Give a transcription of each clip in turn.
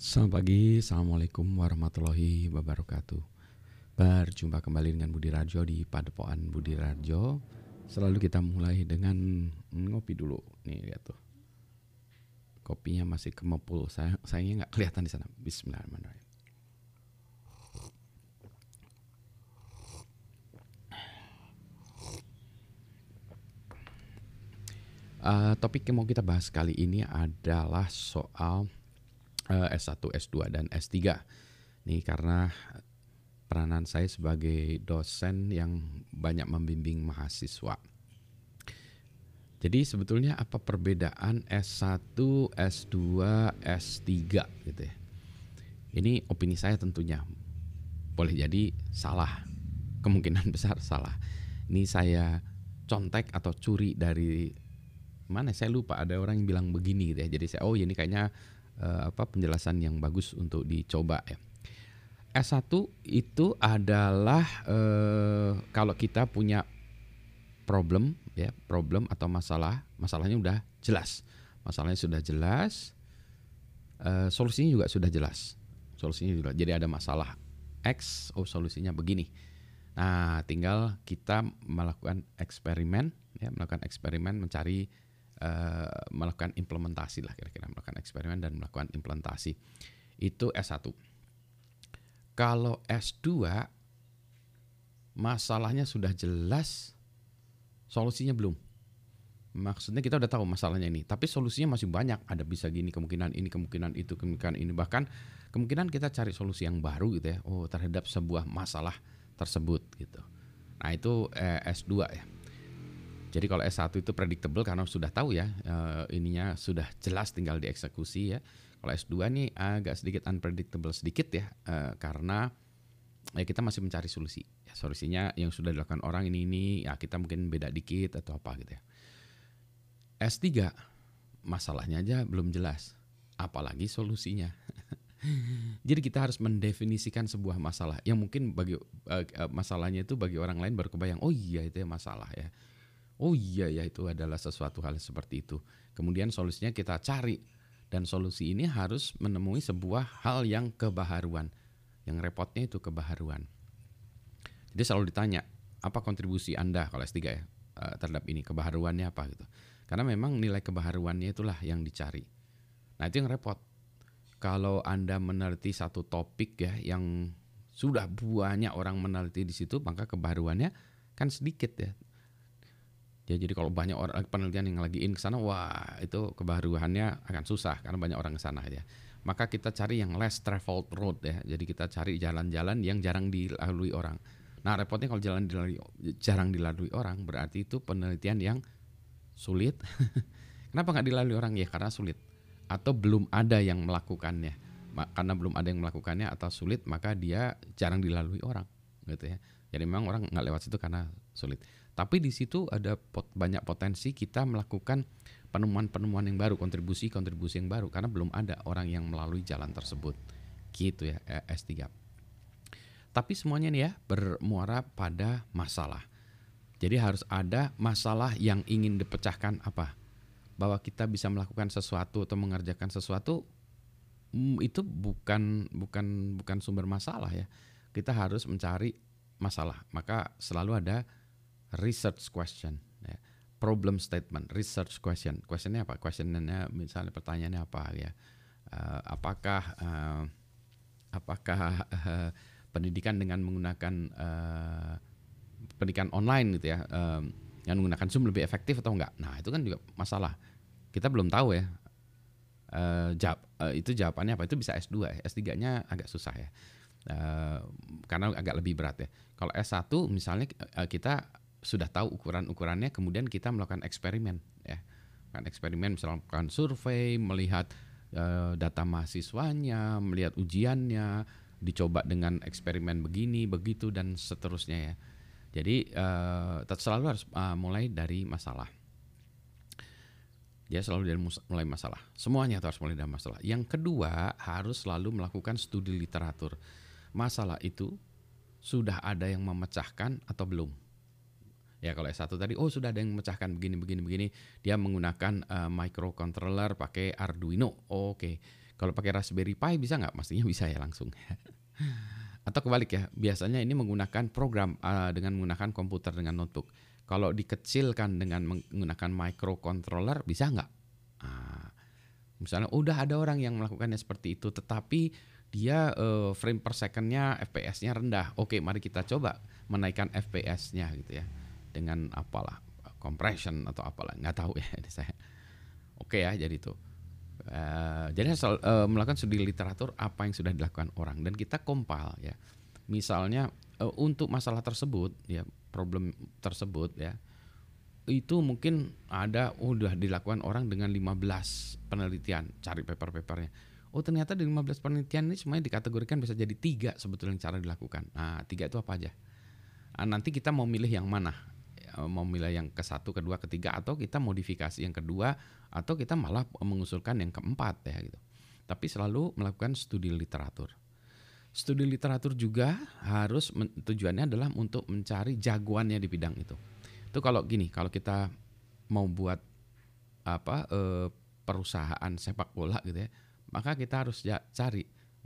Selamat pagi, Assalamualaikum warahmatullahi wabarakatuh. Berjumpa kembali dengan Budi Rajo di Padepokan Budi Rajo. Selalu kita mulai dengan ngopi dulu. Nih lihat tuh. Kopinya masih kemepul. Saya, Sayangnya nggak kelihatan di sana. Bismillahirrahmanirrahim. Uh, topik yang mau kita bahas kali ini adalah soal S1, eh, S2 dan S3. Nih karena peranan saya sebagai dosen yang banyak membimbing mahasiswa. Jadi sebetulnya apa perbedaan S1, S2, S3 gitu ya. Ini opini saya tentunya. Boleh jadi salah. Kemungkinan besar salah. Ini saya contek atau curi dari mana saya lupa ada orang yang bilang begini gitu ya. Jadi saya oh ini kayaknya uh, apa penjelasan yang bagus untuk dicoba ya. S1 itu adalah uh, kalau kita punya problem ya, problem atau masalah, masalahnya udah jelas. Masalahnya sudah jelas, uh, solusinya juga sudah jelas. Solusinya juga. Jadi ada masalah X, oh solusinya begini. Nah, tinggal kita melakukan eksperimen ya, melakukan eksperimen mencari uh, melakukan implementasi lah kira-kira melakukan eksperimen dan melakukan implementasi itu S1 kalau S2 masalahnya sudah jelas solusinya belum. Maksudnya kita udah tahu masalahnya ini tapi solusinya masih banyak. Ada bisa gini kemungkinan ini kemungkinan itu kemungkinan ini. Bahkan kemungkinan kita cari solusi yang baru gitu ya. Oh terhadap sebuah masalah tersebut gitu. Nah itu eh, S2 ya jadi kalau S1 itu predictable karena sudah tahu ya uh, ininya sudah jelas tinggal dieksekusi ya. Kalau S2 nih agak sedikit unpredictable sedikit ya uh, karena ya kita masih mencari solusi. Ya, solusinya yang sudah dilakukan orang ini ini ya kita mungkin beda dikit atau apa gitu ya. S3 masalahnya aja belum jelas, apalagi solusinya. Jadi kita harus mendefinisikan sebuah masalah yang mungkin bagi masalahnya itu bagi orang lain baru kebayang, oh iya itu ya masalah ya Oh iya ya itu adalah sesuatu hal seperti itu. Kemudian solusinya kita cari dan solusi ini harus menemui sebuah hal yang kebaharuan. Yang repotnya itu kebaharuan. Jadi selalu ditanya, apa kontribusi Anda kalau S3 ya eh, terhadap ini kebaharuannya apa gitu. Karena memang nilai kebaharuannya itulah yang dicari. Nah, itu yang repot. Kalau Anda meneliti satu topik ya yang sudah banyak orang meneliti di situ, maka kebaharuannya kan sedikit ya Ya, jadi kalau banyak orang penelitian yang lagi in ke sana, wah itu kebaruannya akan susah karena banyak orang ke sana ya. Maka kita cari yang less traveled road ya. Jadi kita cari jalan-jalan yang jarang dilalui orang. Nah repotnya kalau jalan dilalui, jarang dilalui orang berarti itu penelitian yang sulit. Kenapa nggak dilalui orang ya? Karena sulit atau belum ada yang melakukannya. Karena belum ada yang melakukannya atau sulit maka dia jarang dilalui orang gitu ya. Jadi memang orang nggak lewat situ karena sulit. Tapi di situ ada pot, banyak potensi kita melakukan penemuan-penemuan yang baru, kontribusi-kontribusi yang baru karena belum ada orang yang melalui jalan tersebut. Gitu ya eh, S3. Tapi semuanya nih ya bermuara pada masalah. Jadi harus ada masalah yang ingin dipecahkan apa? Bahwa kita bisa melakukan sesuatu atau mengerjakan sesuatu mm, itu bukan bukan bukan sumber masalah ya. Kita harus mencari masalah. Maka selalu ada research question, ya. problem statement, research question. Questionnya apa? Questionnya misalnya pertanyaannya apa ya? Uh, apakah uh, apakah uh, pendidikan dengan menggunakan uh, pendidikan online gitu ya, um, yang menggunakan Zoom lebih efektif atau enggak? Nah itu kan juga masalah. Kita belum tahu ya. Uh, jawab, uh, itu jawabannya apa? Itu bisa S2 ya. S3-nya agak susah ya. Uh, karena agak lebih berat ya. Kalau S1 misalnya uh, kita sudah tahu ukuran-ukurannya kemudian kita melakukan eksperimen ya. Kan eksperimen misalnya melakukan survei melihat uh, data mahasiswanya melihat ujiannya dicoba dengan eksperimen begini begitu dan seterusnya ya. Jadi uh, selalu harus uh, mulai dari masalah. Ya selalu dari mulai masalah. Semuanya harus mulai dari masalah. Yang kedua harus selalu melakukan studi literatur. Masalah itu sudah ada yang memecahkan atau belum Ya kalau S1 tadi oh sudah ada yang memecahkan begini begini begini dia menggunakan uh, microcontroller pakai Arduino. Oh, Oke. Okay. Kalau pakai Raspberry Pi bisa nggak? Pastinya bisa ya langsung. Atau kebalik ya, biasanya ini menggunakan program uh, dengan menggunakan komputer dengan notebook. Kalau dikecilkan dengan menggunakan microcontroller bisa nggak? Uh, misalnya udah ada orang yang melakukannya seperti itu, tetapi dia uh, frame per secondnya FPS-nya rendah. Oke, mari kita coba menaikkan FPS-nya gitu ya dengan apalah compression atau apalah nggak tahu ya saya. Oke ya, jadi itu. Uh, jadi asal uh, melakukan studi literatur apa yang sudah dilakukan orang dan kita compile ya. Misalnya uh, untuk masalah tersebut ya problem tersebut ya itu mungkin ada udah dilakukan orang dengan 15 penelitian cari paper-papernya. Oh ternyata di 15 penelitian ini semuanya dikategorikan bisa jadi tiga sebetulnya cara dilakukan. Nah tiga itu apa aja? Nah, nanti kita mau milih yang mana? Eh, mau milih yang ke satu, kedua, ketiga atau kita modifikasi yang kedua atau kita malah mengusulkan yang keempat ya gitu. Tapi selalu melakukan studi literatur. Studi literatur juga harus tujuannya adalah untuk mencari jagoannya di bidang itu. Itu kalau gini, kalau kita mau buat apa eh, perusahaan sepak bola gitu ya, maka kita harus ya,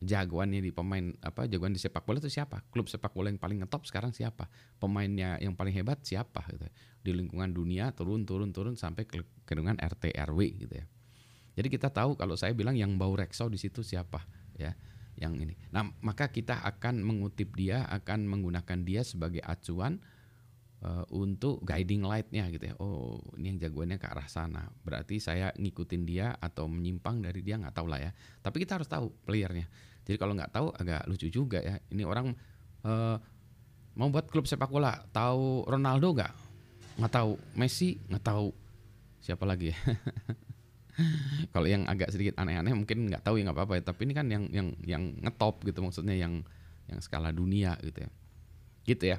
jagoannya di pemain apa jagoan di sepak bola itu siapa? Klub sepak bola yang paling ngetop sekarang siapa? Pemainnya yang paling hebat siapa gitu di lingkungan dunia turun turun turun sampai ke lingkungan RT RW gitu ya. Jadi kita tahu kalau saya bilang yang bau Rexo di situ siapa ya yang ini. Nah maka kita akan mengutip dia akan menggunakan dia sebagai acuan uh, untuk guiding lightnya gitu ya. Oh ini yang jagoannya ke arah sana. Berarti saya ngikutin dia atau menyimpang dari dia nggak tahu lah ya. Tapi kita harus tahu playernya. Jadi kalau nggak tahu agak lucu juga ya. Ini orang uh, mau buat klub sepak bola, tahu Ronaldo nggak? Nggak tahu Messi, nggak tahu siapa lagi ya. kalau yang agak sedikit aneh-aneh mungkin nggak tahu ya nggak apa-apa ya. Tapi ini kan yang yang yang ngetop gitu maksudnya yang yang skala dunia gitu ya. Gitu ya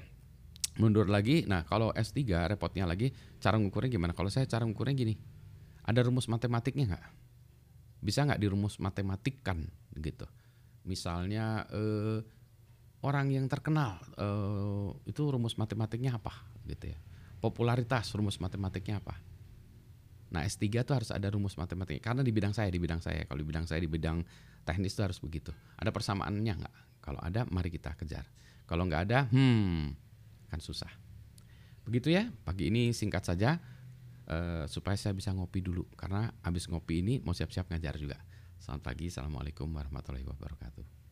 mundur lagi. Nah, kalau S3 repotnya lagi cara ngukurnya gimana? Kalau saya cara ngukurnya gini. Ada rumus matematiknya nggak? Bisa nggak dirumus matematikkan gitu? Misalnya eh, orang yang terkenal eh, itu rumus matematiknya apa gitu ya? Popularitas rumus matematiknya apa? Nah S3 itu harus ada rumus matematik karena di bidang saya di bidang saya kalau di bidang saya di bidang teknis itu harus begitu. Ada persamaannya nggak? Kalau ada mari kita kejar. Kalau nggak ada, hmm akan susah. Begitu ya, pagi ini singkat saja uh, supaya saya bisa ngopi dulu karena habis ngopi ini mau siap-siap ngajar juga. Selamat pagi, assalamualaikum warahmatullahi wabarakatuh.